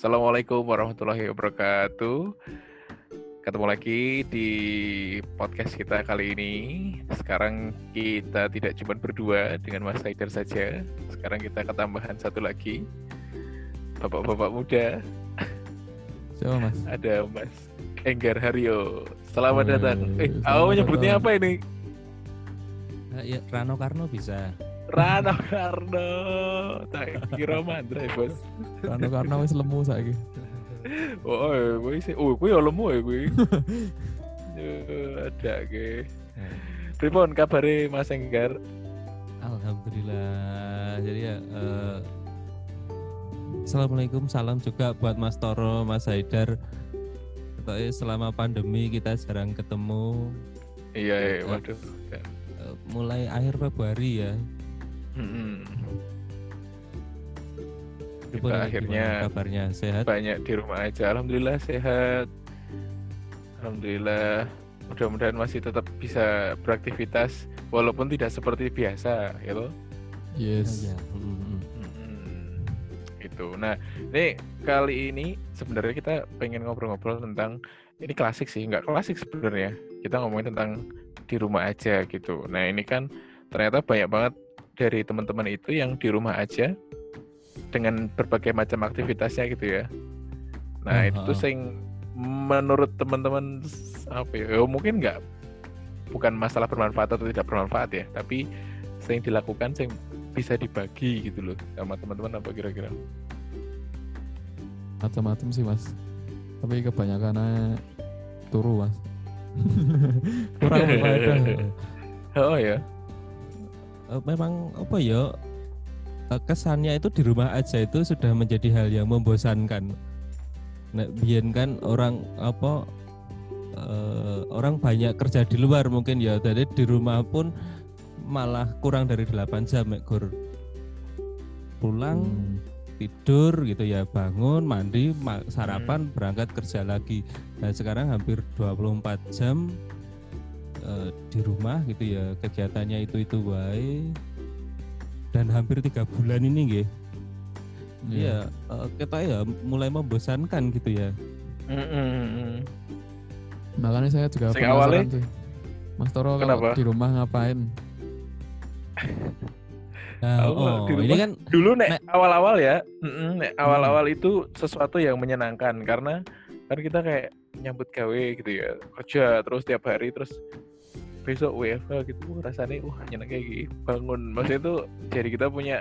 Assalamualaikum warahmatullahi wabarakatuh. Ketemu lagi di podcast kita kali ini. Sekarang kita tidak cuma berdua dengan Mas Haidar saja. Sekarang kita ketambahan satu lagi. Bapak-bapak muda. Siapa mas? Ada Mas Enggar Haryo. Selamat datang. Eh, aku nyebutnya apa ini? Eh, ya, Rano Karno bisa. Rano Karno. Tak kira mandra bos. Karena karena wis lemu saiki. Oh, gue sih. Oh, gue ya lemu ya gue. Ada ke. Pripun kabare Mas Enggar? Alhamdulillah. Jadi ya eh, Assalamualaikum, salam juga buat Mas Toro, Mas Haidar. Selama pandemi kita jarang ketemu. Iya, iya, waduh. Eh, mulai akhir Februari ya. Pripun Kita ini, akhirnya gimana kabarnya sehat. banyak di rumah aja. Alhamdulillah sehat. Alhamdulillah. Mudah-mudahan masih tetap bisa beraktivitas walaupun tidak seperti biasa, gitu. Yes. Ya, mm, mm. Mm-mm. Itu. Nah, ini kali ini sebenarnya kita pengen ngobrol-ngobrol tentang ini klasik sih, nggak klasik sebenarnya. Kita ngomongin tentang di rumah aja gitu. Nah, ini kan ternyata banyak banget dari teman-teman itu yang di rumah aja dengan berbagai macam aktivitasnya gitu ya. Nah, Oh, itu oh. sing menurut teman-teman apa ya? ya mungkin nggak bukan masalah bermanfaat atau tidak bermanfaat ya, tapi sing dilakukan sing bisa dibagi gitu loh sama teman-teman apa kira-kira? Macam-macam sih mas. Tapi kebanyakan turu mas. Kurang berfaedah. Oh ya. Eh, memang apa ya eh, kesannya itu di rumah aja itu sudah menjadi hal yang membosankan. Nek biyen kan orang apa eh, orang banyak kerja di luar mungkin ya jadi di rumah pun malah kurang dari 8 jam Gur. pulang Hmm. tidur gitu ya bangun mandi ma- sarapan berangkat kerja lagi nah sekarang hampir 24 jam eh, di rumah gitu ya kegiatannya itu itu baik dan hampir tiga bulan ini nggih Iya. ya eh, kita ya mulai membosankan gitu ya Mm-mm. Makanya saya juga Sing penasaran awalnya- sih. Mas Toro Kenapa? kalau di rumah ngapain? nah, oh di ini kan Dulu nek Nek- awal-awal ya, nek awal-awal itu sesuatu yang menyenangkan karena kan kita kayak nyambut gawe gitu ya kerja terus tiap hari terus besok WFH gitu wah, rasanya wah nyeneng kayak gitu bangun. Maksudnya itu jadi kita punya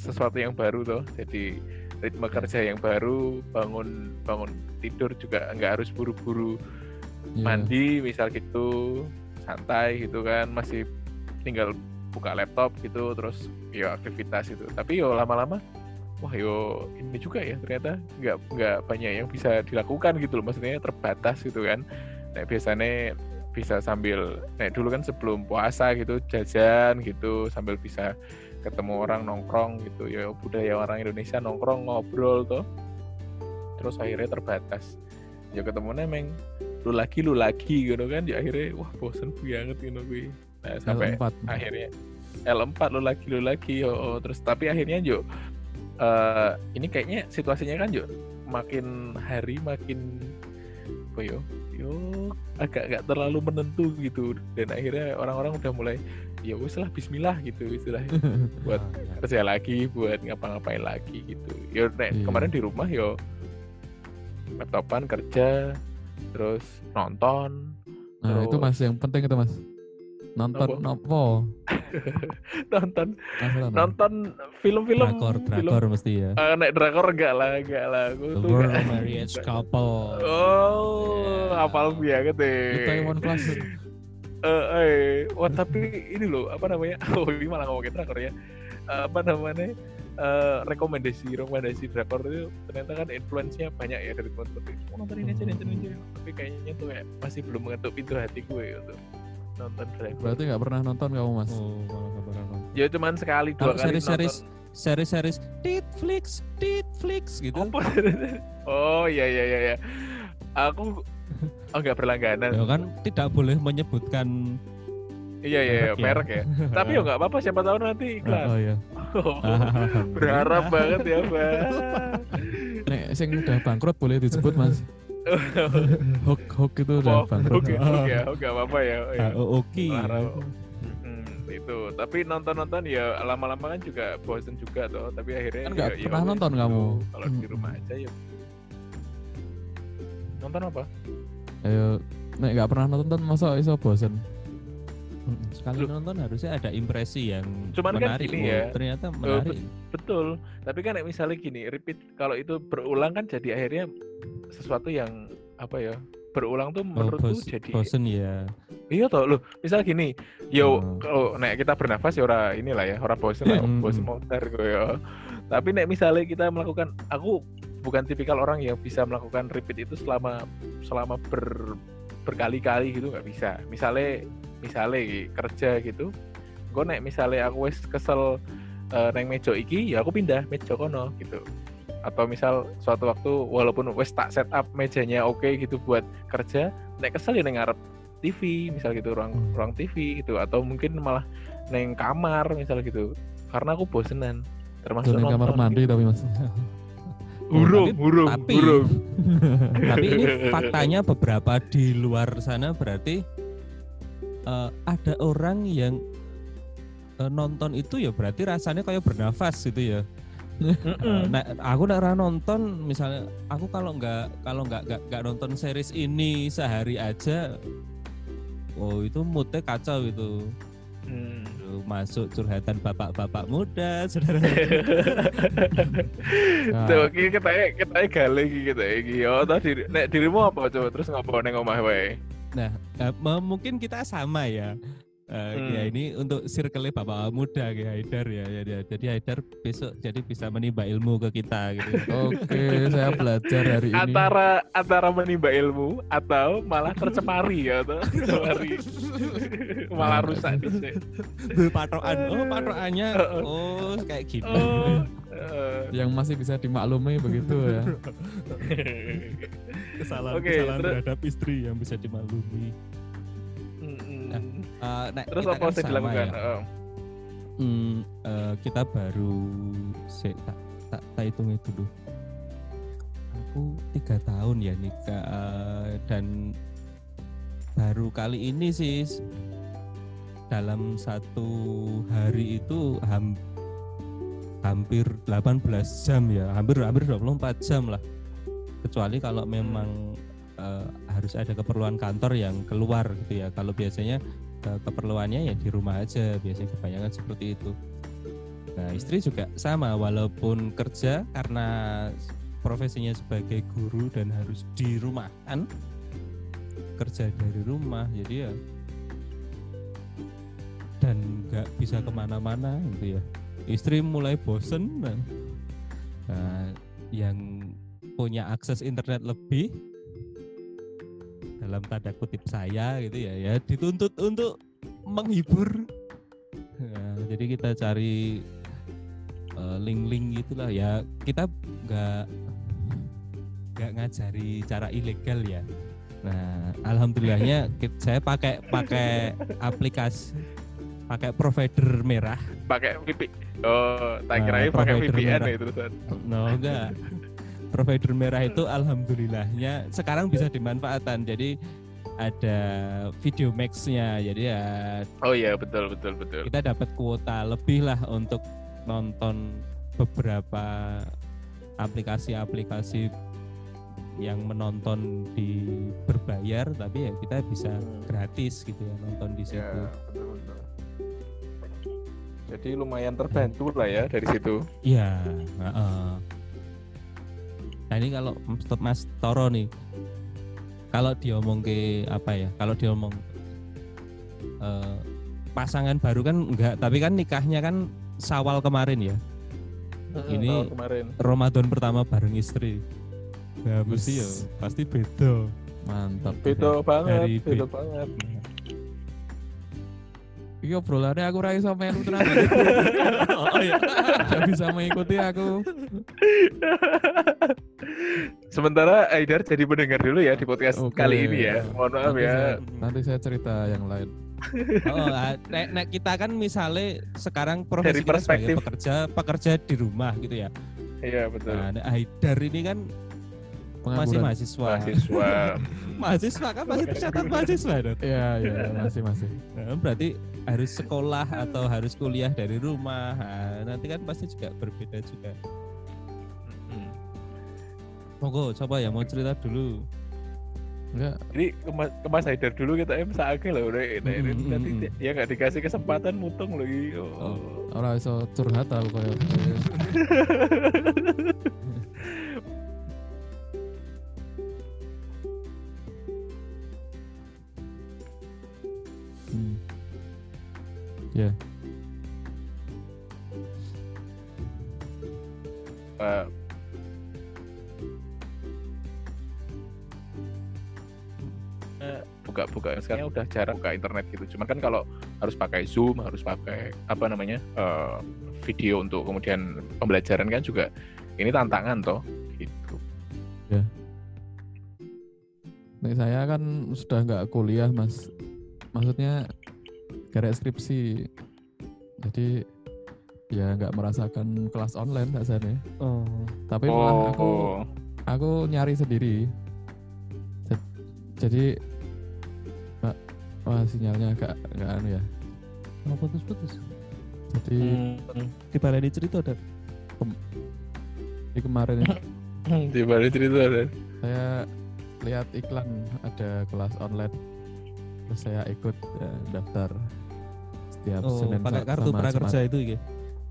sesuatu yang baru tuh jadi ritme kerja yang baru bangun bangun tidur juga nggak harus buru-buru Iya. mandi misal gitu santai gitu kan masih tinggal buka laptop gitu terus ya aktivitas itu. Tapi yo lama-lama wah yo ini juga ya ternyata nggak nggak banyak yang bisa dilakukan gitu loh maksudnya terbatas gitu kan. Nah biasanya bisa sambil nah dulu kan sebelum puasa gitu jajan gitu sambil bisa ketemu orang nongkrong gitu. Ya budaya orang Indonesia nongkrong ngobrol tuh terus akhirnya terbatas. Ya ketemu nemeng lu lagi lu lagi gitu kan. Ya akhirnya wah bosen banget gitu gue nah sampai L4. akhirnya L4 lu lagi lu lagi oh, oh. terus tapi akhirnya Jo eh ini kayaknya situasinya kan Jo makin hari makin apa yo yo agak nggak terlalu menentu gitu dan akhirnya orang-orang udah mulai ya wis lah Bismillah gitu istilahnya buat Oh, ya. kerja lagi buat ngapa-ngapain lagi gitu yo nek Iya. kemarin di rumah yo laptopan kerja terus nonton Nah itu Terus- mas yang penting itu mas. Nonton Apa? nopo? nonton nonton film-film drakor film drakor mesti ya. Eh, nek drakor enggak lah enggak lah. Aku The tuh World enggak- Marriage Couple. Oh Yeah. apal banget deh. Itaewon Class. Eh, eh, wah tapi ini loh apa namanya? Oh ini malah ngomongin drakor ya. Apa namanya? Eh, rekomendasi rekomendasi drakor itu ternyata kan influence-nya banyak ya dari teman-teman. Oh, nonton ini aja nonton ini aja. Tapi kayaknya tuh kayak masih belum mengetuk pintu hati gue untuk nonton drakor Berarti nggak pernah nonton kamu mas? oh malah nggak pernah nonton. ya cuman sekali dua kalau kali series-series nonton series-series Netflix Netflix gitu Apa? oh iya iya iya iya aku oh nggak berlangganan ya kan tidak boleh menyebutkan iya iya iya, merek ya. merek ya tapi ya nggak apa-apa siapa tahu nanti iklan Oh iya. berharap banget ya Mbak Nek sing udah bangkrut boleh disebut mas. Hook hook itu udah Oh, bangkrut. oke, oke, ya, oke, apa ya. oh, ya. Ah, oh, Oke. Olahraga. Hmm, itu. Tapi nonton-nonton ya lama-lama kan juga bosen juga toh. Tapi akhirnya Kan nggak ya- ya pernah wes nonton gitu. kamu. Kalau di rumah aja ya. Nonton apa? Ayo, nek nggak pernah nonton masa iso bosen. Sekali Loh. nonton harusnya ada impresi yang Cuman kan menarik. gini Oh, ya. Ternyata menarik. Betul. Tapi kan misalnya gini, repeat kalau itu berulang kan jadi akhirnya sesuatu yang apa ya? Berulang tuh Oh, menurutku bos- jadi bosen ya. Iya toh, loh. Misal gini, yo Hmm. kalau nek kita bernafas ya ora inilah ya, ora bosen lah, bosen motor gue ya. Tapi nek misalnya kita melakukan, aku bukan tipikal orang yang bisa melakukan repeat itu selama selama ber berkali-kali gitu nggak bisa. Misalnya misalnya iki, kerja gitu, gue nek misalnya aku wes kesel eh, neng meja iki, ya aku pindah meja kono gitu. Atau misal suatu waktu walaupun wes tak setup mejanya oke gitu buat kerja, nek kesel ya neng ngarep TV misal gitu ruang Hmm. ruang TV gitu atau mungkin malah neng kamar misal gitu karena aku bosenan termasuk ning kamar mandi gitu. tapi mas. Hurung, Tapi- hurung, tapi- hurung. Tapi ini faktanya beberapa di luar sana berarti eh, ada orang yang eh, nonton itu ya berarti rasanya kayak bernafas gitu ya. Nah, aku nak nonton misalnya aku kalau nggak kalau nggak nggak nonton series ini sehari aja oh itu moodnya kacau itu Hmm. Masuk curhatan bapak-bapak muda saudara Nah, iki kita kita gale kita iki. Oh, tadi nek dirimu apa coba terus ngopo neng omah wae? Nah me- mungkin kita sama ya Eh, Hmm. ya ini untuk circle bapak muda kayak Haidar ya, ya, ya. jadi Haidar besok jadi bisa menimba ilmu ke kita gitu Oke, saya belajar hari ini. Antara antara menimba ilmu atau malah tercemari ya tercemari. malah rusak dhisik. patokan oh patokannya oh kayak gini Oh. eh. Yang masih bisa dimaklumi begitu ya. kesalahan Oke, kesalahan terus- terhadap istri yang bisa dimaklumi Mm-mm. Nah, Terus apa kan sama dilakukan? ya. Oh. Hmm, eh, kita baru se- tak tak hitung itu dulu. Aku tiga tahun ya nikah eh, dan baru kali ini sih dalam satu hari itu ham- hampir 18 jam ya. Hampir hampir 24 jam lah. Kecuali kalau memang eh, harus ada keperluan kantor yang keluar gitu ya. Kalau biasanya keperluannya ya di rumah aja. Biasanya kebanyakan seperti itu. Nah istri juga sama. Walaupun kerja karena profesinya sebagai guru dan harus di rumah kan kerja dari rumah jadi ya dan nggak bisa ke mana-mana gitu ya. Istri mulai bosen. Nah, yang punya akses internet lebih dalam tanda kutip saya gitu ya ya dituntut untuk menghibur Nah, jadi kita cari eh, link-link gitulah ya kita nggak nggak ngajari cara ilegal ya nah alhamdulillahnya saya pakai pakai aplikasi pakai provider merah Pakai VPN. Oh, tak Nah, kirain pakai provider VPN merah. ya terusan. no enggak provider merah itu alhamdulillahnya sekarang bisa dimanfaatkan jadi ada video max-nya jadi ya Oh iya, betul betul betul. kita dapat kuota lebih lah untuk nonton beberapa aplikasi-aplikasi yang menonton di berbayar tapi ya kita bisa Hmm. gratis gitu ya nonton di situ. Ya, betul betul. Jadi lumayan terbantu lah ya dari situ. Iya, heeh. Nah ini kalau Mas- Mas Toro nih, kalau diomong ke apa ya? Kalau diomong eh, pasangan baru kan enggak, tapi kan nikahnya kan Sawal kemarin ya. Ini kemarin. Ramadan pertama bareng istri. Ya mesti ya pasti beda. Mantap. Beda banget, Dari beda banget. Iki obrolannya aku ra iso melu tenan. oh iya. Gak bisa mengikuti aku. Sementara Aidar jadi pendengar dulu ya di podcast Oke. kali ini ya. Mohon maaf Nanti ya. saya- Nanti saya cerita yang lain. Oh, ah, nek, nek kita kan misalnya sekarang profesi Dari perspektif- pekerja pekerja di rumah gitu ya. Iya betul. Nah, nek Haidar ini kan masih mahasiswa. mahasiswa mahasiswa kan masih tercatat mahasiswa dong. Iya, iya, iya, masih masih. Nah, berarti harus sekolah atau harus kuliah dari rumah. Nah, nanti kan pasti juga berbeda juga. Hmm. Monggo, coba ya mau cerita dulu. Enggak, jadi ke Mas, ke Mas Haidar dulu kita em saake loh udah nah, ini Mm, nanti mm, dia- dia nggak dikasih kesempatan mutung lagi oh. Oh. ora iso curhat aku koyo. Hmm. Ya, Eh, eh, buka-buka sekarang udah jarang buka internet gitu cuman kan kalau harus pakai zoom harus pakai apa namanya eh, video untuk kemudian pembelajaran kan juga ini tantangan toh gitu nek saya kan sudah nggak kuliah mas. Maksudnya garek skripsi. Jadi ya nggak merasakan kelas online rasanya. Oh. Tapi malah aku oh aku nyari sendiri. Jad- Jadi wah sinyalnya agak nggak anu ya. Mau putus-putus. Jadi Hmm. Kita lagi cerita ada. di kemarin ini di balik cerita ada. Saya lihat iklan ada kelas online. Terus saya ikut ya, daftar setiap Oh, Senin pakai kartu sama prakerja itu ya.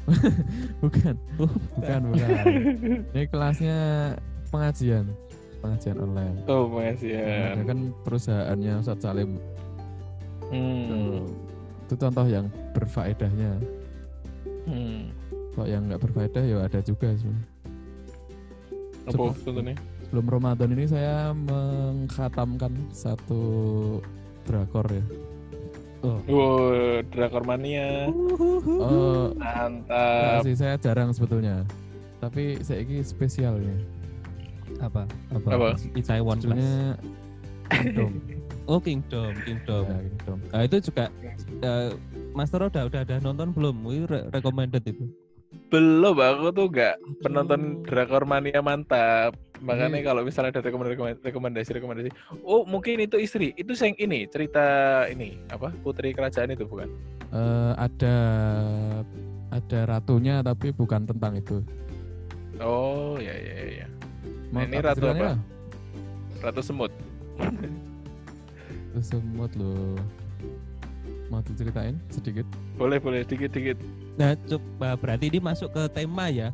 bukan. Oh, bukan bukan. Ini kelasnya pengajian. Pengajian online. Oh masih ya Ada kan perusahaannya Ustadz Salim hmm. itu contoh yang berfaedahnya Hmm. kalau yang nggak berfaedah ya ada juga sebenarnya. apa Sebelum- contohnya sebelum Ramadan ini saya mengkhatamkan satu drakor ya Wow, Drakor Mania. oh Mantap. sih saya jarang sebetulnya tapi saya ini spesial ya apa? Apa? Apa? Itaewon Kingdom Oh, Kingdom, Kingdom. ya, Kingdom Nah, itu juga eh, Master udah udah ada nonton belum? Wih, re- recommended itu. Belum, aku tuh gak penonton Drakor Mania mantap. Makanya Ini- kalau misalnya ada rekomendasi rekomendasi rekomendasi, oh mungkin itu istri, itu yang ini cerita ini apa putri kerajaan itu bukan? Eh, ada ada ratunya tapi bukan tentang itu Oh ya ya ya, ya. Mau ini ratu apa? Ratu semut. Semut loh mau diceritain sedikit Boleh boleh dikit dikit. Nah, coba berarti ini masuk ke tema ya.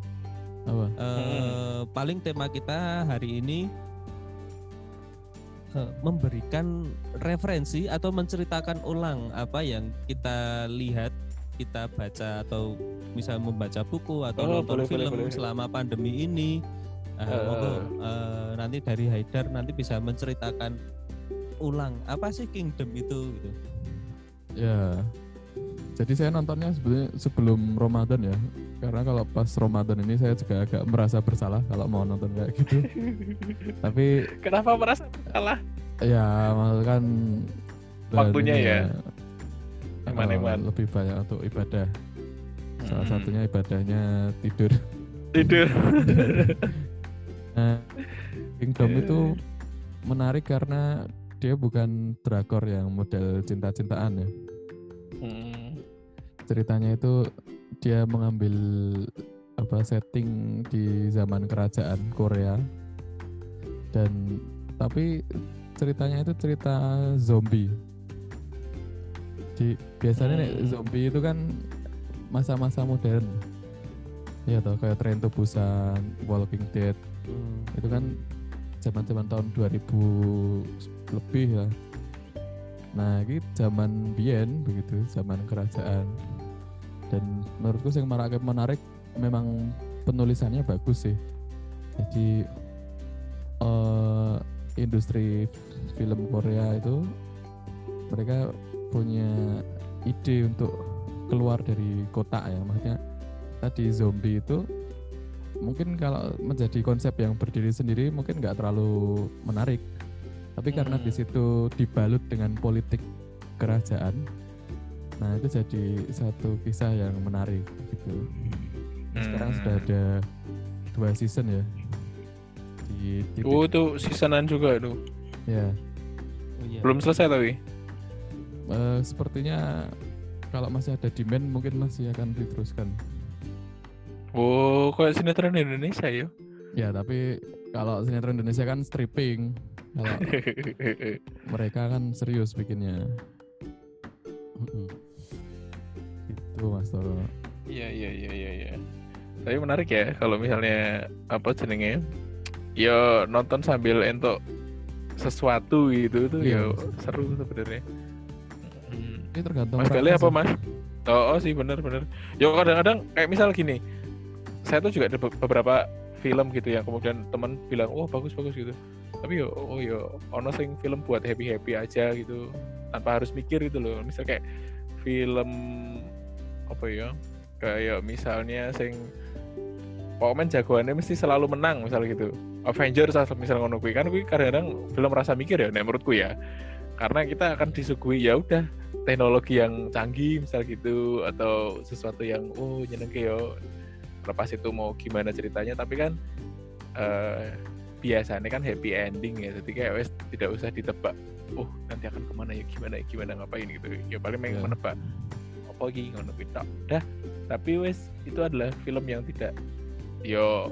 apa Eh, Paling tema kita hari ini eh, memberikan referensi atau menceritakan ulang apa yang kita lihat, kita baca atau bisa membaca buku atau Oh, nonton boleh, boleh, film boleh. selama pandemi ini. Nah, Eh. monggo, eh, nanti dari Haidar nanti bisa menceritakan ulang apa sih Kingdom itu gitu. ya jadi saya nontonnya sebenarnya sebelum Ramadan ya karena kalau pas Ramadan ini saya juga agak merasa bersalah kalau mau nonton kayak gitu tapi Kenapa merasa salah? ya maksudnya kan Waktunya ya. eh, Eman-eman. lebih banyak untuk ibadah salah Hmm. satunya ibadahnya tidur tidur. Nah, Kingdom itu menarik karena dia bukan drakor yang model cinta-cintaan ya. Hmm. Ceritanya itu dia mengambil apa setting di zaman kerajaan Korea dan tapi ceritanya itu cerita zombie. Di biasanya Hmm. zombie itu kan masa-masa modern. Ya toh kayak Train to Busan, Walking Dead itu kan zaman-zaman tahun 2000 lebih lah. Nah, ini zaman Bien begitu, zaman kerajaan. Dan menurutku yang menarik memang penulisannya bagus sih. Jadi eh, industri film Korea itu mereka punya ide untuk keluar dari kota ya, maksudnya tadi zombie itu mungkin kalau menjadi konsep yang berdiri sendiri mungkin nggak terlalu menarik tapi karena Hmm. di situ dibalut dengan politik kerajaan nah itu jadi satu kisah yang menarik gitu sekarang Hmm. sudah ada dua season ya di di titik Oh itu seasonan juga tuh. ya Oh, iya. Belum selesai tapi. Eh, sepertinya kalau masih ada demand mungkin masih akan diteruskan Oh, kayak sinetron Indonesia ya. Ya tapi kalau sinetron Indonesia kan stripping kalau mereka kan serius bikinnya gitu mas Toro Iya iya iya iya iya. Tapi menarik ya kalau misalnya apa jenenge? Ya nonton sambil entuk sesuatu gitu tuh Iya. ya seru sebenarnya. Ini tergantung Mas Gali apa. Mas? Oh, oh sih bener bener. Ya kadang-kadang kayak misal gini, saya tuh juga ada be- beberapa film gitu yang kemudian teman bilang, wah bagus bagus gitu. Tapi yo, oh yo, ono sing film buat happy happy aja gitu, tanpa harus mikir gitu loh. Misal kayak film apa ya? Kayak misalnya sing pokoknya jagoannya mesti selalu menang misal gitu. Avengers misal ngono kuwi kan kuwi kadang-kadang film rasa mikir ya, nek menurutku ya. Karena kita akan disuguhi ya udah teknologi yang canggih misal gitu atau sesuatu yang oh nyenengke yo lepas itu mau gimana ceritanya tapi kan eh biasanya kan happy ending ya jadi kayak wes tidak usah ditebak oh nanti akan ke mana ya gimana ya gimana ngapain gitu ya paling main Ya. menebak apa lagi ngono tok. dah tapi wes itu adalah film yang tidak yo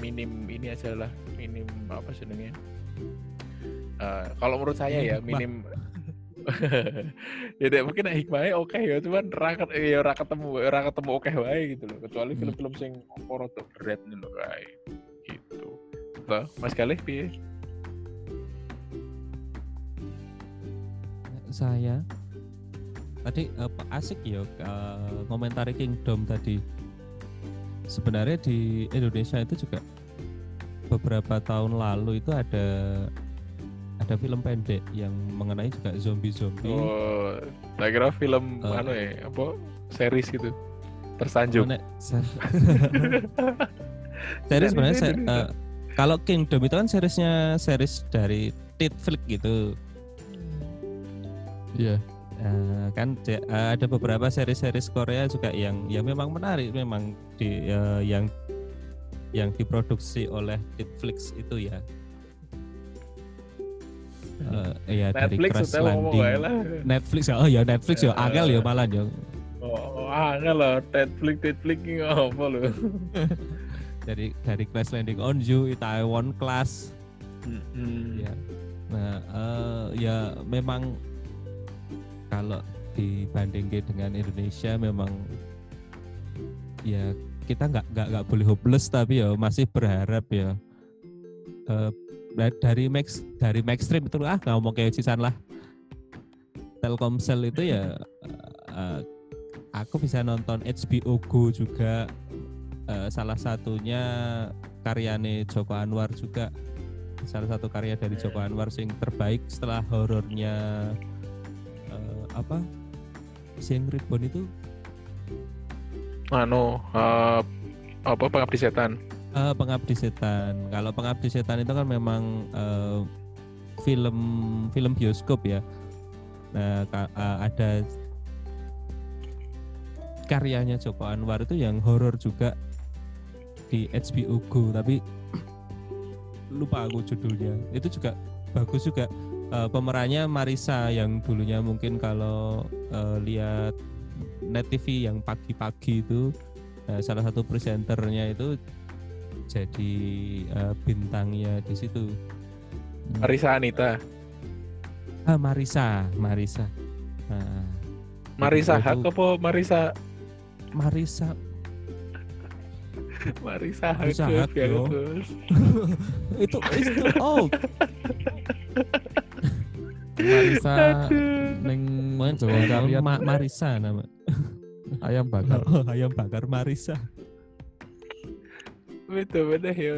minim ini aja lah minim apa sebenarnya Eh, kalau menurut saya ya minim ya dek mungkin hikmahnya oke ya cuman raket ya ora ketemu ora ketemu oke wae gitu loh kecuali Hmm. film-film sing apa rada berat nih loh kae gitu. Toh, Mas Galih piye? Saya tadi apa asik ya eh, komentari Kingdom tadi. Sebenarnya di Indonesia itu juga beberapa tahun lalu itu ada ada film pendek yang mengenai juga zombie zombie oh saya kira film Eh. anu ya apa series gitu. Tersanjung. Series sebenarnya se- eh, kalau Kingdom itu kan seriesnya series dari Netflix gitu. Iya. Eh, kan de- eh, ada beberapa seri-series Korea juga yang yang memang menarik memang di eh, yang yang diproduksi oleh Netflix itu ya. Eh, ya dari Netflix Crash sudah ngomong Landing. lah Netflix oh ya Netflix ya angel ya malah ya. oh angel lah Netflix Netflix ini apa loh Dari dari Crash Landing on You, Taiwan Class Hmm. ya. Nah, eh, ya memang kalau dibandingkan dengan Indonesia memang ya kita nggak nggak nggak boleh hopeless tapi ya masih berharap ya Da- dari Max dari Maxstream itu ah nggak mau kayak sisan lah. Telkomsel itu ya eh, aku bisa nonton HBO Go juga. Eh, salah satunya karyane Joko Anwar juga. Salah satu karya dari Joko Anwar sing terbaik setelah horornya eh, apa? Sing Reborn itu. Anu eh, apa pengabdi setan eh, Pengabdi Setan. Kalau Pengabdi Setan itu kan memang eh, film film bioskop ya. Nah, eh, ada karyanya Joko Anwar itu yang horor juga di HBO Go tapi lupa aku judulnya. Itu juga bagus juga Eh, pemerannya Marisa yang dulunya mungkin kalau eh, lihat net TV yang pagi-pagi itu salah satu presenternya itu jadi eh, bintangnya di situ. Marisa Anita Ah Marisa, Marisa. Nah, Marisa itu- Hak apa Marisa Marisa Marisa Hak Marisa Hak, ya, yo. Gus. itu itu oh Marisa neng Pokoknya Jawa Ma- Marisa nama ayam bakar oh, ayam bakar Marisa betul betul ya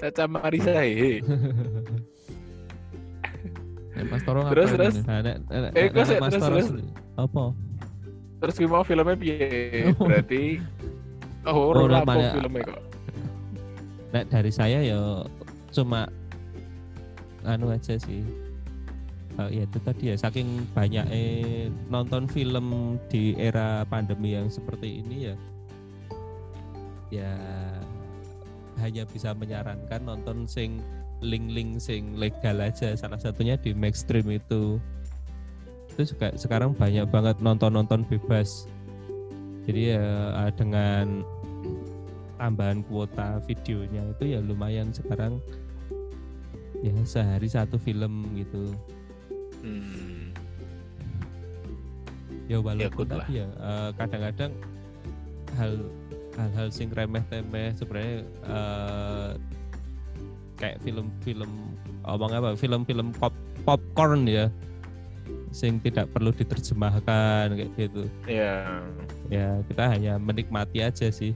Caca Marisa he Eh, Mas Toro Terus, ngapain terus? Eh, kok sih, Mas terus, terus? apa? Terus gimana filmnya piye? Oh. berarti oh Oh, horor apa filmnya kok. Nek dari saya ya cuma anu aja sih. Eh, ya itu tadi ya. Saking banyak eh, nonton film di era pandemi yang seperti ini ya. Ya hanya bisa menyarankan nonton sing link-link sing legal aja. Salah satunya di Maxstream itu. Itu juga sekarang banyak banget nonton-nonton bebas. Jadi ya eh, dengan tambahan kuota videonya itu ya lumayan sekarang. Ya sehari satu film gitu. Hmm. ya walaupun good lah. tadi ya eh, kadang-kadang hal hal-hal sing remeh temeh sebenarnya eh, kayak film-film omong apa film-film pop popcorn ya sing tidak perlu diterjemahkan kayak gitu Ya. ya kita hanya menikmati aja sih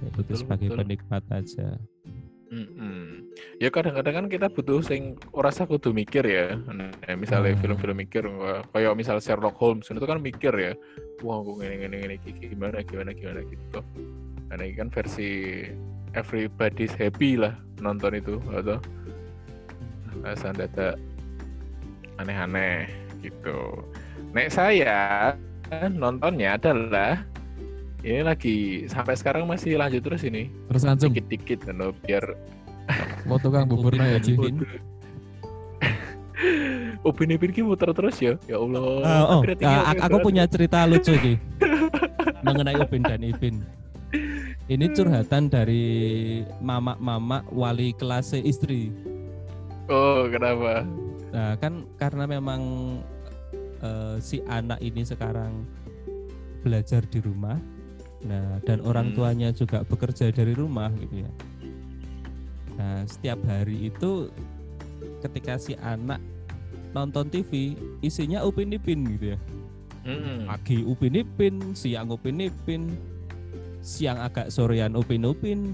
ya, itu Betul, sebagai betul. penikmat aja Mm-mm. Ya kadang-kadang kan kita butuh sing ora usah kudu mikir ya. Nah, misalnya Ah. film-film mikir wah, kayak misal Sherlock Holmes itu kan mikir ya. Wah, aku ngene ngene ngene gimana gimana gimana gitu. Karena ini kan versi everybody's happy lah nonton itu atau asal data aneh-aneh gitu. Nek saya nontonnya adalah ini lagi sampai sekarang masih lanjut terus ini Terus langsung dikit-dikit kan biar mau tukang bubur ya dan Ji. Ipin. Upin Ipin ki muter terus ya ya Allah Ah, oh, oke aku punya cerita lucu nih mengenai Upin dan Ipin. Ini curhatan dari mama-mama wali kelas istri. oh kenapa Nah, kan karena memang eh, si anak ini sekarang belajar di rumah. Nah, dan orang Hmm. tuanya juga bekerja dari rumah gitu ya. Nah, setiap hari itu ketika si anak nonton TV, isinya Upin Ipin gitu ya. Mm-mm. Pagi Upin Ipin, siang Upin Ipin, siang agak sorean Upin Ipin,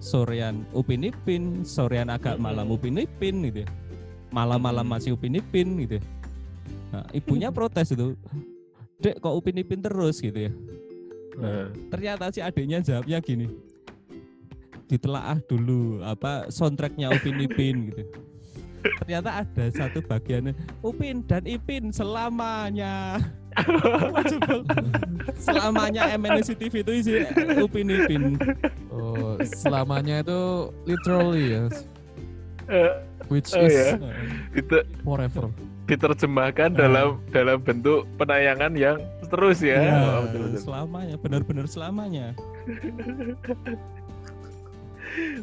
sorean Upin Ipin, sorean agak Mm-mm. malam Upin Ipin gitu. ya. Malam-malam masih Upin Ipin gitu. ya. Nah, ibunya protes itu. Dek kok Upin Ipin terus gitu ya. Nah, Ternyata si adiknya jawabnya gini. Ditelaah dulu apa soundtracknya Upin Ipin gitu. Ternyata ada satu bagiannya Upin dan Ipin selamanya. Coba. selamanya MNC TV itu isi Upin Ipin. Oh, selamanya itu literally ya, eh, which Oh, is ya. dite- forever. Diterjemahkan Ah. dalam dalam bentuk penayangan yang terus ya, Ya, Oh, betul, betul. selamanya, benar-benar selamanya.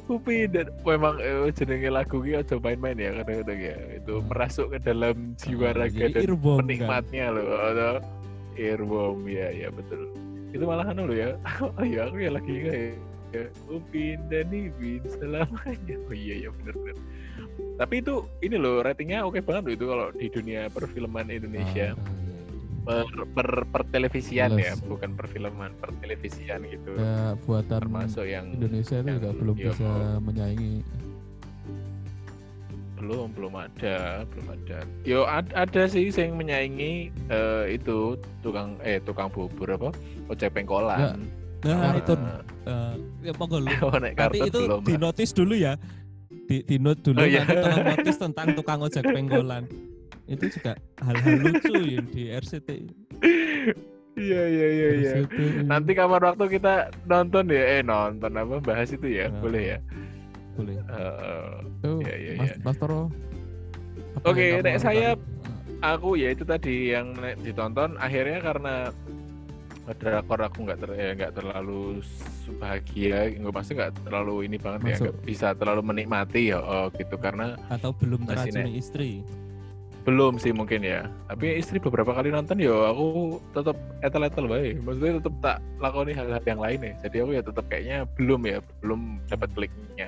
Upin dan memang eh, jenenge lagu ki aja main-main ya kadang-kadang ya itu Hmm. merasuk ke dalam jiwa Ah, raga jadi dan earworm kan. penikmatnya loh atau earworm ya ya betul itu malahan lo ya oh iya aku ya lagi kayak ya, Upin dan Ipin selamanya oh iya ya benar-benar tapi itu ini loh ratingnya oke banget loh itu kalau di dunia perfilman Indonesia Ah, per, per, per televisian ya bukan perfilman per televisian gitu ya buatan termasuk yang Indonesia itu juga belum iya, bisa oh. menyaingi. belum belum ada belum ada yo ad- ada sih yang menyaingi eh, itu tukang eh tukang bubur apa ojek pengkolan Nah, Kartun. itu eh, ya monggo lu. Itu belum di notice dulu ya. Di, di note dulu Oh, iya. nanti tolong notice tentang tukang ojek penggolan. Itu juga hal-hal lucu yang di RCT. iya iya iya iya nanti kapan waktu kita nonton ya eh nonton apa bahas itu ya Nah. boleh ya Boleh. Eh, itu, Iya, iya, Mas, iya. Mas Toro. Oke, kamu nek saya lakukan? aku ya itu tadi yang ditonton akhirnya karena drakor aku nggak ter, ya, nggak terlalu bahagia nggak pasti nggak terlalu ini banget ya Masuk. nggak bisa terlalu menikmati ya oh, gitu. Karena Atau belum Masih, teracuni istri. belum sih mungkin ya. Tapi istri beberapa kali nonton ya aku tetap etel-etel baik maksudnya tetap tak lakoni hal-hal yang lain ya. Jadi aku ya tetap kayaknya belum ya belum dapat kliknya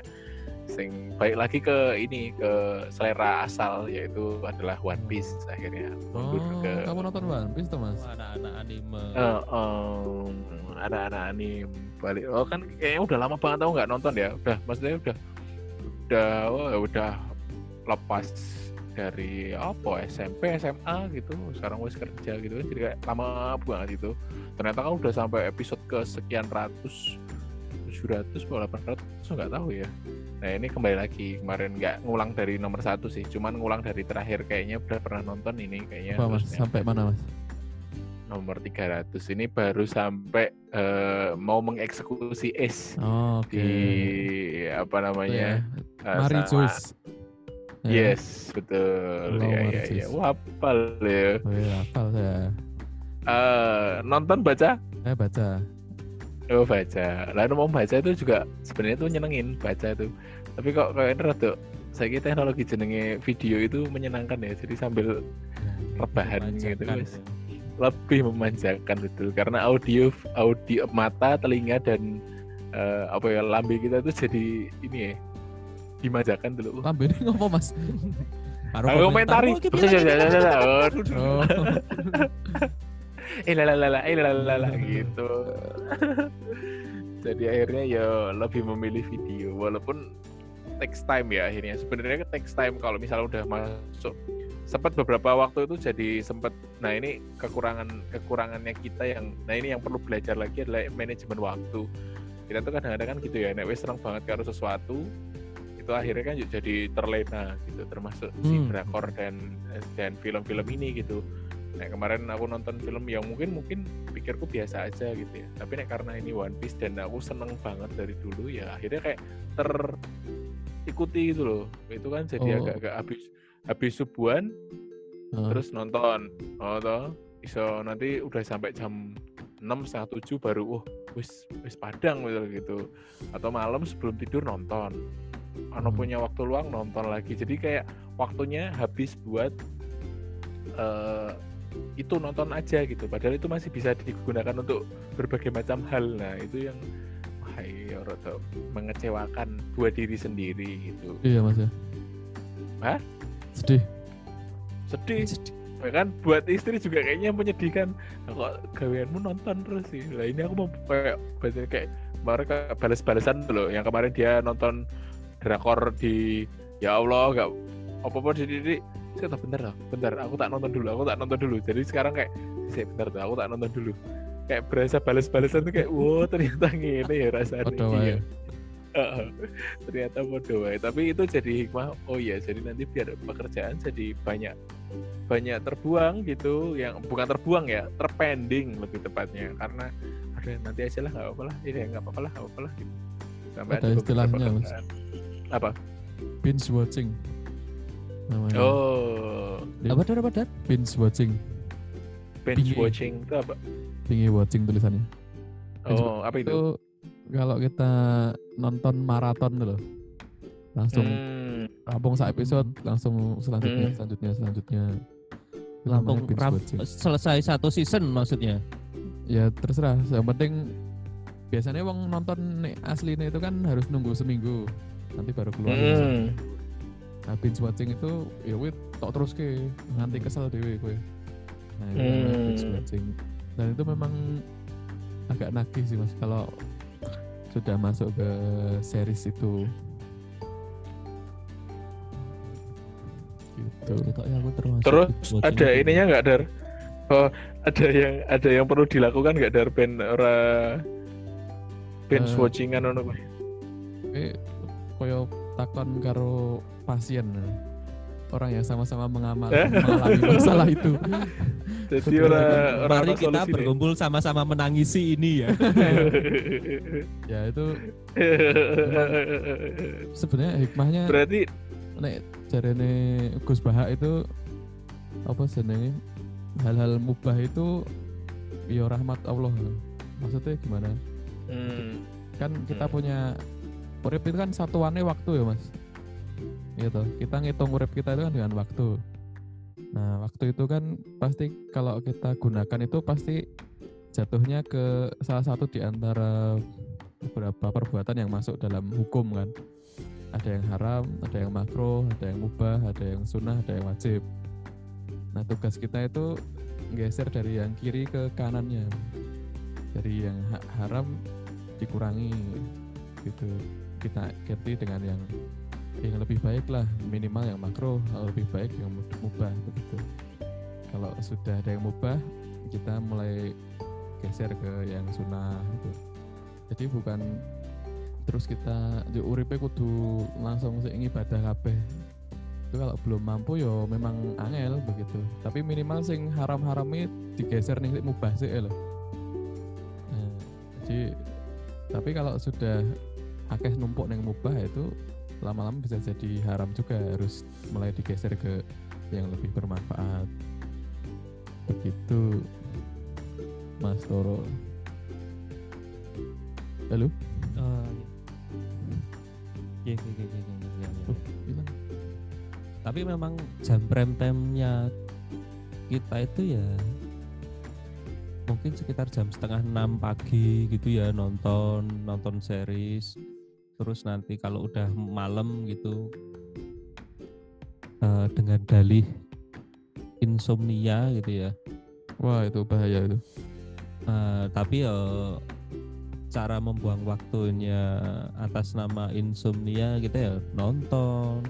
sing baik lagi ke ini ke selera asal yaitu adalah One Piece akhirnya. Mundur Oh, ke kamu nonton One Piece tuh Mas? Oh, anak-anak anime. Eh, em, anak-anak anime balik. Oh kan kayaknya udah lama banget aku nggak nonton ya. Udah maksudnya udah udah oh, udah lepas dari apa SMP SMA gitu. Sekarang wes kerja gitu kan jadi kayak lama banget itu. Ternyata kan udah sampai episode ke sekian ratus 700 atau 800 nggak tahu ya nah ini kembali lagi kemarin nggak ngulang dari nomor satu sih cuman ngulang dari terakhir kayaknya udah pernah nonton ini kayaknya Apa Mas? Sampai mana Mas? nomor 300 ini baru sampai eh, mau mengeksekusi Ace Oh, oke. di apa namanya? ya. eh, Mari Joyce. Ya. Yes, betul. Iya, iya, Marcis. iya. Wah, hafal ya. Oh hafal saya. Eh, nonton baca? Saya baca. Oh, baca. Lalu mau baca itu juga sebenarnya tuh nyenengin baca itu. Tapi kok kayak rada saya kira teknologi jenenge video itu menyenangkan ya. Jadi sambil rebahan gitu Memanjakan. Mas. lebih memanjakan betul karena audio audio mata, telinga dan eh, apa ya lambe kita tuh jadi ini ya dimanjakan dulu. Lambe ini ngopo Mas? Aku komentari. "Oh, iki piye lagi, piye lagi?" Oh, eh lalala eh lalala gitu. Jadi akhirnya ya lebih memilih video walaupun text time ya akhirnya sebenarnya text time kalau misalnya udah masuk sempat beberapa waktu itu jadi sempat nah ini kekurangan kekurangannya kita yang nah ini yang perlu belajar lagi adalah manajemen waktu kita tuh kadang-kadang kan gitu ya nek wis seneng banget karo sesuatu itu akhirnya kan jadi terlena gitu termasuk si Hmm. drakor dan dan film-film ini gitu Nah kemarin aku nonton film yang mungkin mungkin pikirku biasa aja gitu ya. Tapi nek karena ini One Piece dan aku seneng banget dari dulu ya akhirnya kayak terikuti gitu loh. Itu kan jadi Oh. agak-agak habis habis subuhan oh. terus nonton. Oh toh iso nanti udah sampai jam 6 setengah tujuh baru oh wis wis padang gitu, gitu. Atau malam sebelum tidur nonton. Ano Hmm. punya waktu luang nonton lagi. Jadi kayak waktunya habis buat eh, itu nonton aja gitu. Padahal itu masih bisa digunakan untuk berbagai macam hal. Nah itu yang wah iya mengecewakan buat diri sendiri gitu. Iya Mas ya. Hah? Sedih. sedih. Ya kan? Buat istri juga kayaknya menyedihkan. Nah, kok gaweanmu nonton terus sih? Lah ini aku mau kayak kayak kemarin balas-balasan loh. Yang kemarin dia nonton drakor di ya Allah nggak apa-apa di di saya tak bentar lah bentar aku tak nonton dulu aku tak nonton dulu. Jadi sekarang kayak saya bentar tuh aku tak nonton dulu. Kayak berasa balas-balasan tuh kayak wow ternyata gini ya rasanya. Iya. Heeh. ternyata bodoh tapi itu jadi hikmah oh iya jadi nanti biar pekerjaan jadi banyak banyak terbuang gitu. Yang bukan terbuang ya terpending lebih tepatnya. Karena ada nanti aja lah nggak apa-apa lah. Ini nggak apa-apa lah nggak apa-apa lah. Gitu. Sampai Ada istilahnya, apa? Binge watching. Namanya. oh Apa dar apa dar? Binge watching. binge Binge. watching itu apa Binge watching tulisannya. Binge oh apa itu Itu kalau kita nonton maraton tuh loh. Langsung Hmm, rampung sak episode, langsung selanjutnya, Hmm. selanjutnya, selanjutnya. Lampung rap- watching. selesai satu season maksudnya. Ya terserah, yang penting biasanya wong nonton nih aslinya itu kan harus nunggu seminggu nanti baru keluar hmm. Nah, binge watching itu ya wih tok terus ke nganti kesel dewe kowe. Nah, itu namanya binge Hmm. watching. Dan itu memang agak nagih sih Mas kalau sudah masuk ke series itu. Gitu. Kok ya aku termasuk terus ada itu. ininya nggak dar oh ada yang ada yang perlu dilakukan nggak dar ben ora binge Eh, watchingan ngono kuwi Kowe koyo takon karo pasien orang yang sama-sama mengamal, Eh? mengalami masalah itu. jadi ora ora Mari kita berkumpul sama-sama menangisi ini ya. ya itu sebenarnya hikmahnya berarti nek jarene Gus Bahak itu apa senenge hal-hal mubah itu ya rahmat Allah maksudnya gimana hmm, kan kita Hmm. punya urip itu kan satuannya waktu ya mas gitu. Kita ngitung urip kita itu kan dengan waktu. Nah waktu itu kan pasti kalau kita gunakan itu pasti jatuhnya ke salah satu di antara beberapa perbuatan yang masuk dalam hukum kan. Ada yang haram ada yang makro ada yang mubah ada yang sunnah ada yang wajib. Nah tugas kita itu geser dari yang kiri ke kanannya. Dari yang ha- haram dikurangi. Gitu. Kita ganti dengan yang yang lebih baik lah minimal yang makro kalau lebih baik yang mubah begitu. Kalau sudah ada yang mubah kita mulai geser ke yang sunnah gitu. Jadi bukan terus kita di uripe kudu langsung sing ibadah kabeh. Itu kalau belum mampu yo memang angel begitu. Tapi minimal sing haram-haram itu digeser nih mubah sih loh nah, jadi tapi kalau sudah akeh numpuk neng mubah itu lama-lama bisa jadi haram juga harus mulai digeser ke yang lebih bermanfaat. Begitu Mas Toro. Halo Oh, iya. Iya, iya, iya, iya, iya, iya, iya. Oh, hilang Tapi memang jam prime time-nya kita itu ya mungkin sekitar jam setengah enam pagi gitu ya nonton nonton series terus nanti kalau udah malam gitu eh, dengan dalih insomnia gitu ya wah itu bahaya itu Eh, tapi ya cara membuang waktunya atas nama insomnia gitu ya nonton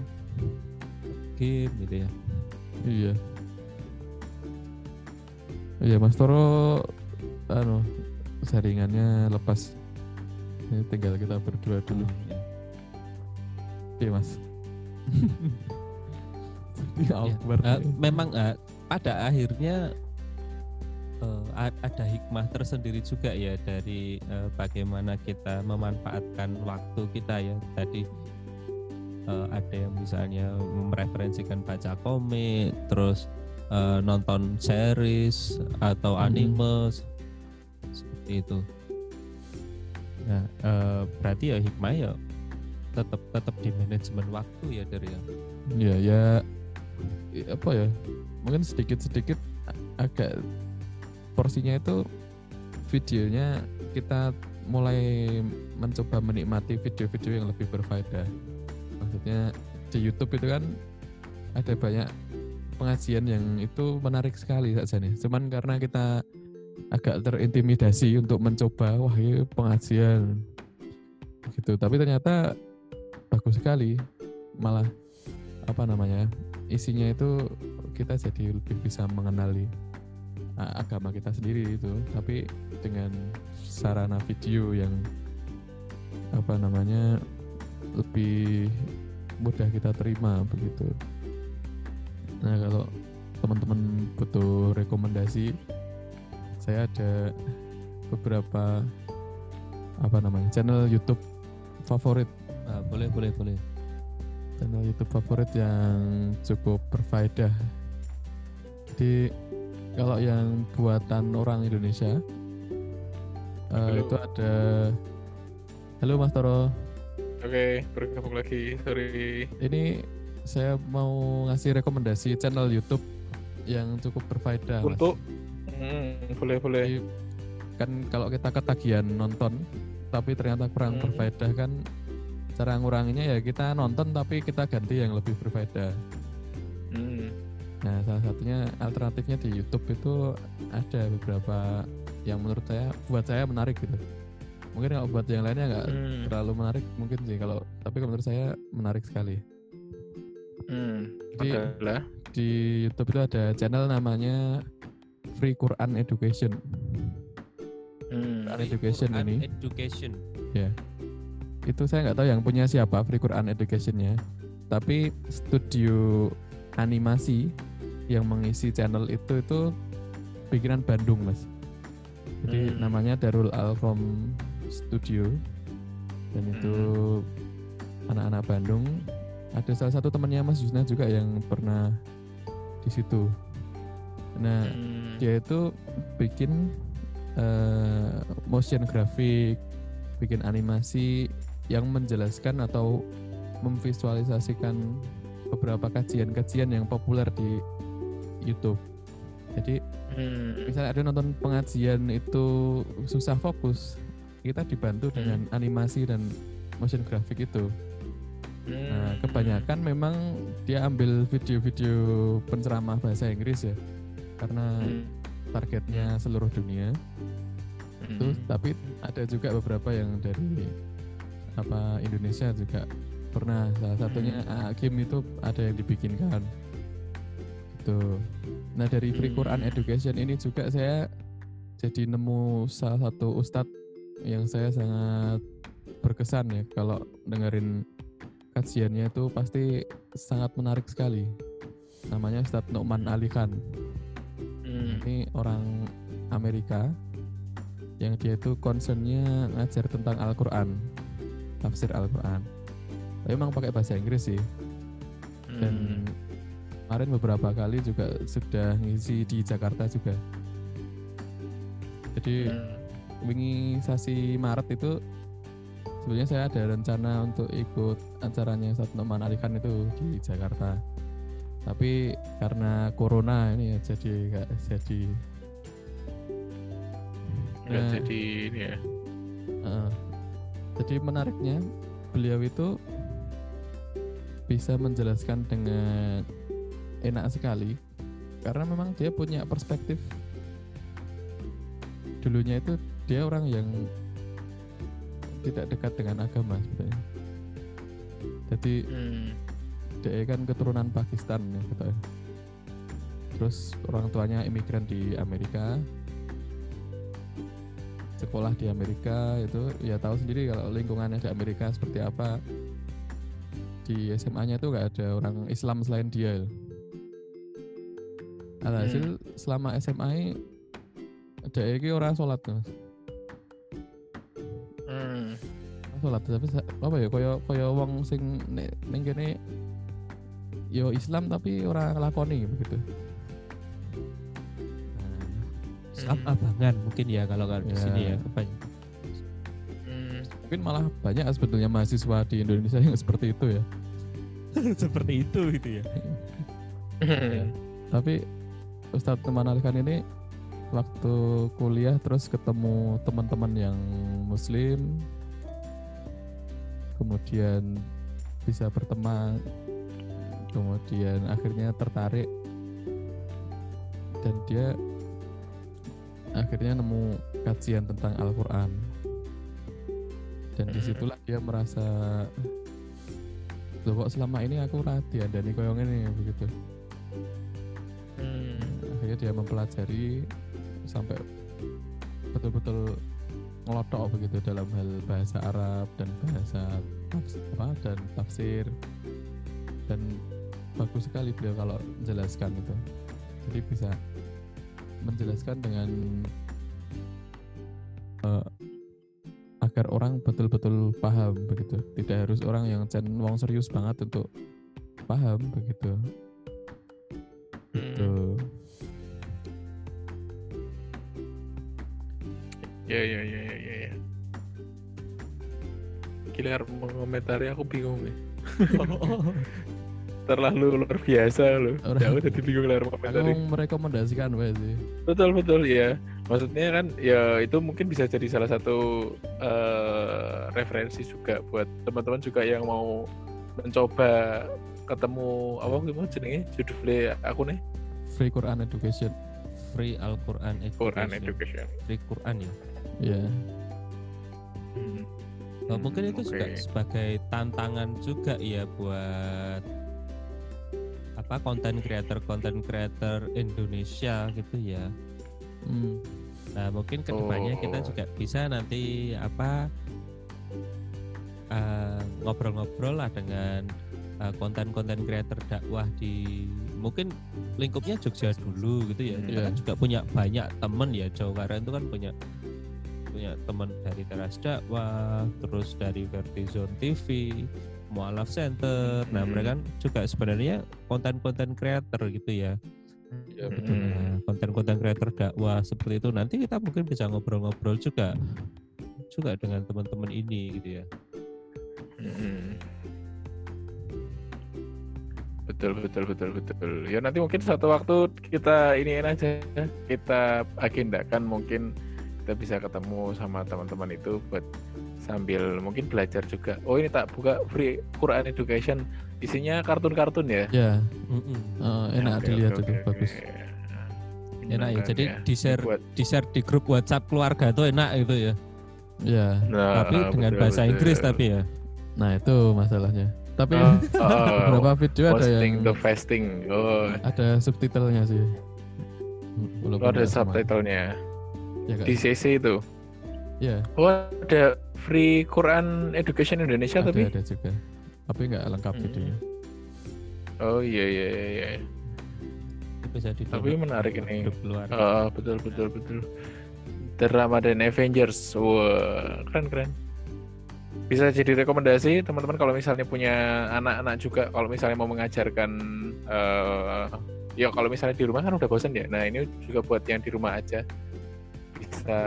game gitu ya Iya. Iya Mas Toro anu saringannya lepas. Ini tinggal kita berdua dulu. Ya. Oke Mas. Jadi awkward. Eh, memang eh, pada akhirnya a- ada hikmah tersendiri juga ya dari eh, bagaimana kita memanfaatkan waktu kita ya tadi eh, ada yang misalnya mereferensikan baca komik terus eh, nonton series atau anime se- seperti itu nah eh, berarti ya hikmah ya tetap tetap di manajemen waktu ya dari ya Iya ya i- apa ya? Mungkin sedikit-sedikit agak porsinya itu videonya kita mulai mencoba menikmati video-video yang lebih berfaedah. Maksudnya di YouTube itu kan ada banyak pengajian yang itu menarik sekali saja nih. Cuman karena kita agak terintimidasi untuk mencoba, wah ini pengajian. Gitu. Tapi ternyata bagus sekali, malah apa namanya isinya itu kita jadi lebih bisa mengenali agama kita sendiri itu. Tapi dengan sarana video yang apa namanya lebih mudah kita terima begitu. Nah kalau teman-teman butuh rekomendasi saya ada beberapa apa namanya channel YouTube favorit Ah, boleh boleh boleh channel YouTube favorit yang cukup berfaedah. Jadi kalau yang buatan orang Indonesia eh, Halo. itu ada Halo Mas Toro, Oke, bergabung lagi. Sorry. ini saya mau ngasih rekomendasi channel YouTube yang cukup berfaedah. Mas. Hmm, boleh boleh. Jadi, kan kalau kita ketagihan nonton tapi ternyata kurang Hmm. berfaedah kan cara nguranginya ya kita nonton tapi kita ganti yang lebih berfaedah. Hmm. Nah, salah satunya alternatifnya di YouTube itu ada beberapa yang menurut saya buat saya menarik gitu. Mungkin kalau buat yang lainnya nggak Hmm. terlalu menarik mungkin sih kalau tapi kalau menurut saya menarik sekali. Hmm. Jadi di YouTube itu ada channel namanya Free Quran Education. Hmm. Quran Education Quran ini education itu saya nggak tahu yang punya siapa Free Quran Educationnya. Tapi studio animasi yang mengisi channel itu itu bikinan Bandung mas. Jadi Hmm. namanya Darul Alkom Studio dan itu anak-anak Bandung. Ada salah satu temannya Mas Yusna juga yang pernah di situ. Nah Hmm. dia itu bikin eh, motion graphic, bikin animasi yang menjelaskan atau memvisualisasikan beberapa kajian-kajian yang populer di YouTube. Jadi Hmm. misalnya ada nonton pengajian itu susah fokus, kita dibantu dengan animasi dan motion graphic itu. Nah, Hmm. kebanyakan memang dia ambil video-video penceramah bahasa Inggris ya, karena Hmm. targetnya seluruh dunia. Hmm. tapi ada juga beberapa yang dari apa Indonesia juga pernah. Salah satunya AA Game itu ada yang dibikinkan. Gitu. Nah dari Free Quran Hmm. Education ini juga saya jadi nemu salah satu ustadz yang saya sangat berkesan ya kalau dengerin kajiannya itu pasti sangat menarik sekali. Namanya Ustadz Nu'man Ali Khan. Ini orang Amerika yang dia itu concernnya ngajar tentang Al-Quran, tafsir Al-Quran. Tapi emang pakai bahasa Inggris sih. Dan Hmm. kemarin beberapa kali juga sudah ngisi di Jakarta juga. Jadi Hmm. wingi sasi Maret itu sebenarnya saya ada rencana untuk ikut acaranya Ustadz Noman Ali Khan itu di Jakarta. Tapi karena corona ini ya jadi nggak jadi. Nggak Nah. jadi ini ya. Heeh. jadi menariknya beliau itu bisa menjelaskan dengan enak sekali karena memang dia punya perspektif dulunya itu dia orang yang tidak dekat dengan agama sebenarnya jadi Hmm. dia kan keturunan Pakistan ya gitu ya. Terus orang tuanya imigran di Amerika. Sekolah di Amerika itu ya tahu sendiri kalau lingkungannya di Amerika seperti apa. Di SMA-nya itu nggak ada orang Islam selain dia alhasil selama SMA ada iki orang sholat mas. Hmm. sholat tapi apa ya kaya kaya wong sing kene yo Islam tapi orang ngelakoni begitu Nah, ab- abangan mungkin ya kalau kalau di Ya. sini ya ya? Hmm. mungkin malah banyak sebetulnya mahasiswa di Indonesia yang seperti itu ya seperti itu gitu ya Hmm. tapi Ustadz teman Alkan ini waktu kuliah terus ketemu teman-teman yang muslim kemudian bisa berteman kemudian akhirnya tertarik dan dia akhirnya nemu kajian tentang Al-Quran dan Hmm. di situlah dia merasa Loh kok selama ini aku rati ada nih koyong ini begitu Hmm. akhirnya dia mempelajari sampai betul-betul ngelotok begitu dalam hal bahasa Arab dan bahasa tafsir, apa, dan tafsir dan bagus sekali beliau kalau menjelaskan itu jadi bisa menjelaskan dengan eh, agar orang betul-betul paham begitu tidak harus orang yang cen wong serius banget untuk paham begitu Hmm. gitu Ya ya ya ya ya. ya. Gila mengomentari aku bingung nih. Terlalu luar biasa loh. Orang- Jauh jadi bingung lah aku mengomentari. merekomendasikan wae sih Betul betul ya. Maksudnya kan ya itu mungkin bisa jadi salah satu eh, referensi juga buat teman-teman juga yang mau mencoba ketemu apa mau jenenge judulnya aku nih free Quran education free Al-Quran Quran Education. Education. free Quran ya ya Hmm. Oh, mungkin itu juga oke. sebagai tantangan juga ya buat apa konten creator konten creator Indonesia gitu ya. Hmm. Nah mungkin ke depannya kita Oh. juga bisa nanti apa eh, ngobrol-ngobrol lah dengan eh, konten-konten creator dakwah di mungkin lingkupnya Jogja dulu gitu ya. Kita Iya. kan juga punya banyak temen ya Jawa Barat itu kan punya punya teman dari Teras Dakwah, terus dari Vertizon TV, Mualaf Center. Nah, Hmm. mereka kan juga sebenarnya konten-konten creator gitu ya. Ya, betul. Hmm. Nah, konten-konten creator dakwah seperti itu nanti kita mungkin bisa ngobrol-ngobrol juga juga dengan teman-teman ini gitu ya. Mm-mm. Betul betul betul betul. Ya nanti mungkin suatu waktu kita ini aja kita agendakan mungkin kita bisa ketemu sama teman-teman itu buat sambil mungkin belajar juga. Oh ini tak buka free Quran Education isinya kartun-kartun ya. ya Mm-mm. eh, enak Oke, dilihat oke, itu oke, bagus oke. Enak ya. Beneran Jadi di share Buat, di share di grup WhatsApp keluarga tuh enak gitu ya. ya nah, tapi dengan betul, bahasa betul. Inggris tapi ya. nah itu masalahnya tapi Oh, oh, beberapa video ada yang the fasting. Oh, ada subtitlenya sih oh, ada subtitlenya ya, di CC itu. Ya Oh ada free Quran Education Indonesia ada tapi ada juga tapi nggak lengkap Hmm. videonya. Oh iya iya iya. iya. Bisa di Tapi menarik ini. Oh, betul betul betul. The Ramadan Avengers. Wah, keren keren. Bisa jadi rekomendasi teman-teman kalau misalnya punya anak-anak juga kalau misalnya mau mengajarkan eh ya kalau misalnya di rumah kan udah bosan ya. Nah, ini juga buat yang di rumah aja. Bisa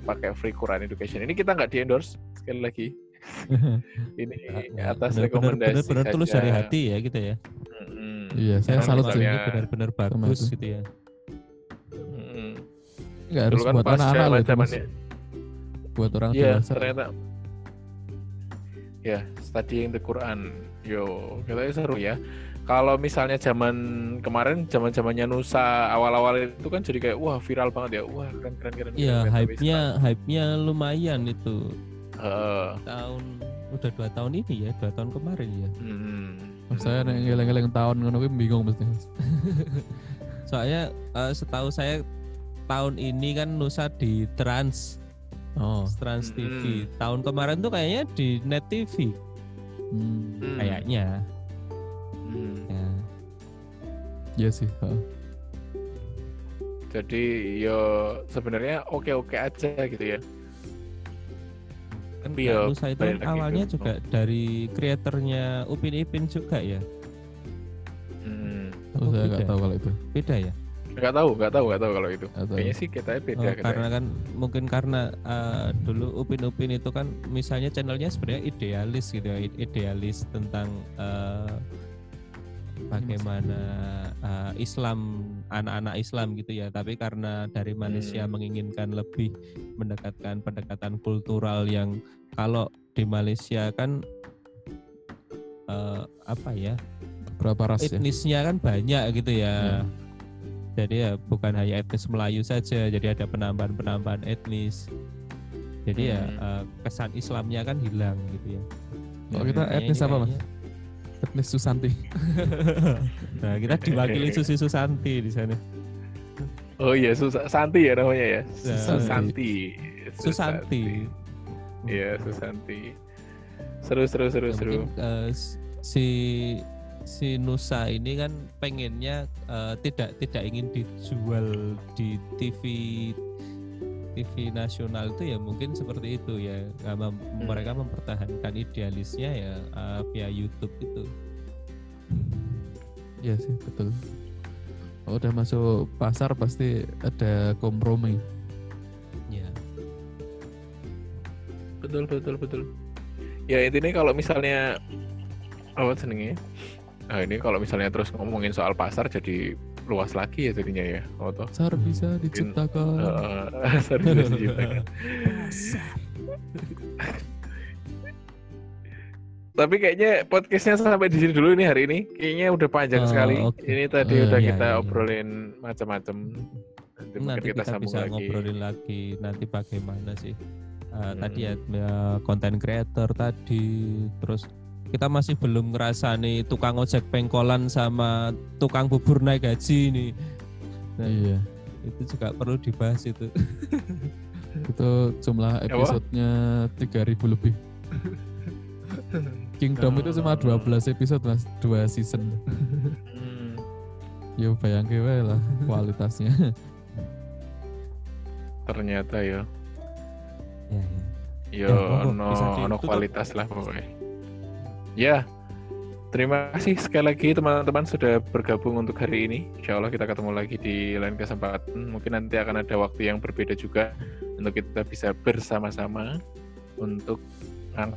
pakai free Quran education. Ini kita nggak di-endorse sekali lagi. Ini Ya, atas benar-benar- rekomendasi benar-benar tulus saja. dari hati ya kita ya. Mm-mm. Iya, saya salut sih. benar-benar bagus itu. gitu ya. Nggak harus kan buat pas anak-anak loh itu, Mas. zaman-zamannya buat orang Iya, dewasa. ternyata. Ya, studying the Quran. Yo, katanya seru ya. Kalau misalnya zaman kemarin, zaman zamannya Nusa awal-awal itu kan jadi kayak wah viral banget ya. Wah, keren keren keren. Iya, keren. Tapi hype-nya hype-nya lumayan itu. eh, Tahun udah dua tahun ini ya, dua tahun kemarin ya. hmm, saya nek ngeleng-ngeleng tahun ngono bingung mesti. Soalnya eh, setahu saya tahun ini kan Nusa di Trans Oh. Trans TV. Mm. Tahun kemarin tuh kayaknya di Net TV Hmm. hmm, kayaknya. Hmm. Ya. Iya sih. heeh. Jadi yo sebenarnya oke-oke aja gitu ya. Kan ya, Nusa itu kan awalnya ke- juga dari kreatornya Upin Ipin juga ya. Hmm. Oh, saya nggak tahu kalau itu. Beda ya? Nggak tahu, nggak tahu, nggak tahu kalau itu. Tahu. Kayaknya sih kita beda. Oh, karena kan mungkin karena eh, dulu Upin Upin itu kan misalnya channelnya sebenarnya idealis gitu ya, ide- idealis tentang eh, bagaimana eh, Islam anak-anak Islam gitu ya. Tapi karena dari Malaysia Hmm. menginginkan lebih mendekatkan pendekatan kultural yang kalau di Malaysia kan eh, apa ya Berapa ras ya? etnisnya kan banyak gitu Ya. ya. Jadi ya bukan hanya etnis Melayu saja, jadi ada penambahan-penambahan etnis. Jadi ya Hmm. eh, kesan Islamnya kan hilang gitu ya. Kalau kita etnis apa, Mas? Etnis Susanti. nah, kita diwakili Susi Susanti di sana. Oh iya, Sus- Santi ya namanya ya. Ya. Susanti. Susanti. Iya, Susanti. Seru seru seru Ya, seru. mungkin, eh, s- si si Nusa ini kan pengennya eh, tidak tidak ingin dijual di TV TV nasional itu ya mungkin seperti itu ya Nggak mem- Hmm. mereka mempertahankan idealisnya ya eh, via YouTube itu Iya sih, betul. Kalau udah masuk pasar pasti ada kompromi. ya Betul betul betul. Ya intinya kalau misalnya apa senengnya? Nah ini kalau misalnya terus ngomongin soal pasar jadi luas lagi ya jadinya ya. Oh toh. Pasar bisa diciptakan. Eh, sorry, bisa diciptakan. Tapi kayaknya podcastnya sampai di sini dulu nih hari ini. Kayaknya udah panjang Oh, sekali. oke. Ini tadi Eh, udah iya, kita iya. obrolin macam-macam. Nanti, nanti kita, kita, bisa lagi. ngobrolin lagi nanti bagaimana sih Uh, Hmm. tadi ya ya, konten creator tadi terus kita masih belum ngerasani tukang ojek pengkolan sama tukang bubur naik gaji nih Nah, Iya. itu juga perlu dibahas itu Itu jumlah episodenya 3000 lebih. Kingdom itu cuma 12 episode mas, dua season. Hmm. Ya bayangke wae lah kualitasnya. Ternyata ya. ya, ya. Yo, Ya, ono ditutup. kualitas lah pokoknya. Ya, terima kasih sekali lagi teman-teman sudah bergabung untuk hari ini. Insya Allah kita ketemu lagi di lain kesempatan. Mungkin nanti akan ada waktu yang berbeda juga untuk kita bisa bersama-sama untuk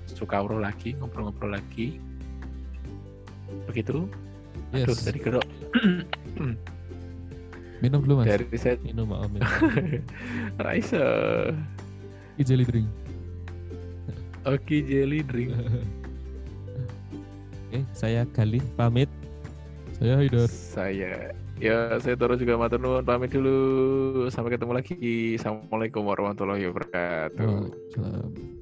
sukauro lagi, ngobrol-ngobrol lagi. Begitu. Aduh, Yes. tadi gerok. Minum dulu mas. Dari saya minum Om, minum. Raisa. Jelly drink. Oke, jelly drink. oke saya Galih pamit Saya Haidar. Saya ya saya Toro juga matur nuwun pamit dulu. Sampai ketemu lagi. Assalamualaikum warahmatullahi wabarakatuh. Waalaikumsalam.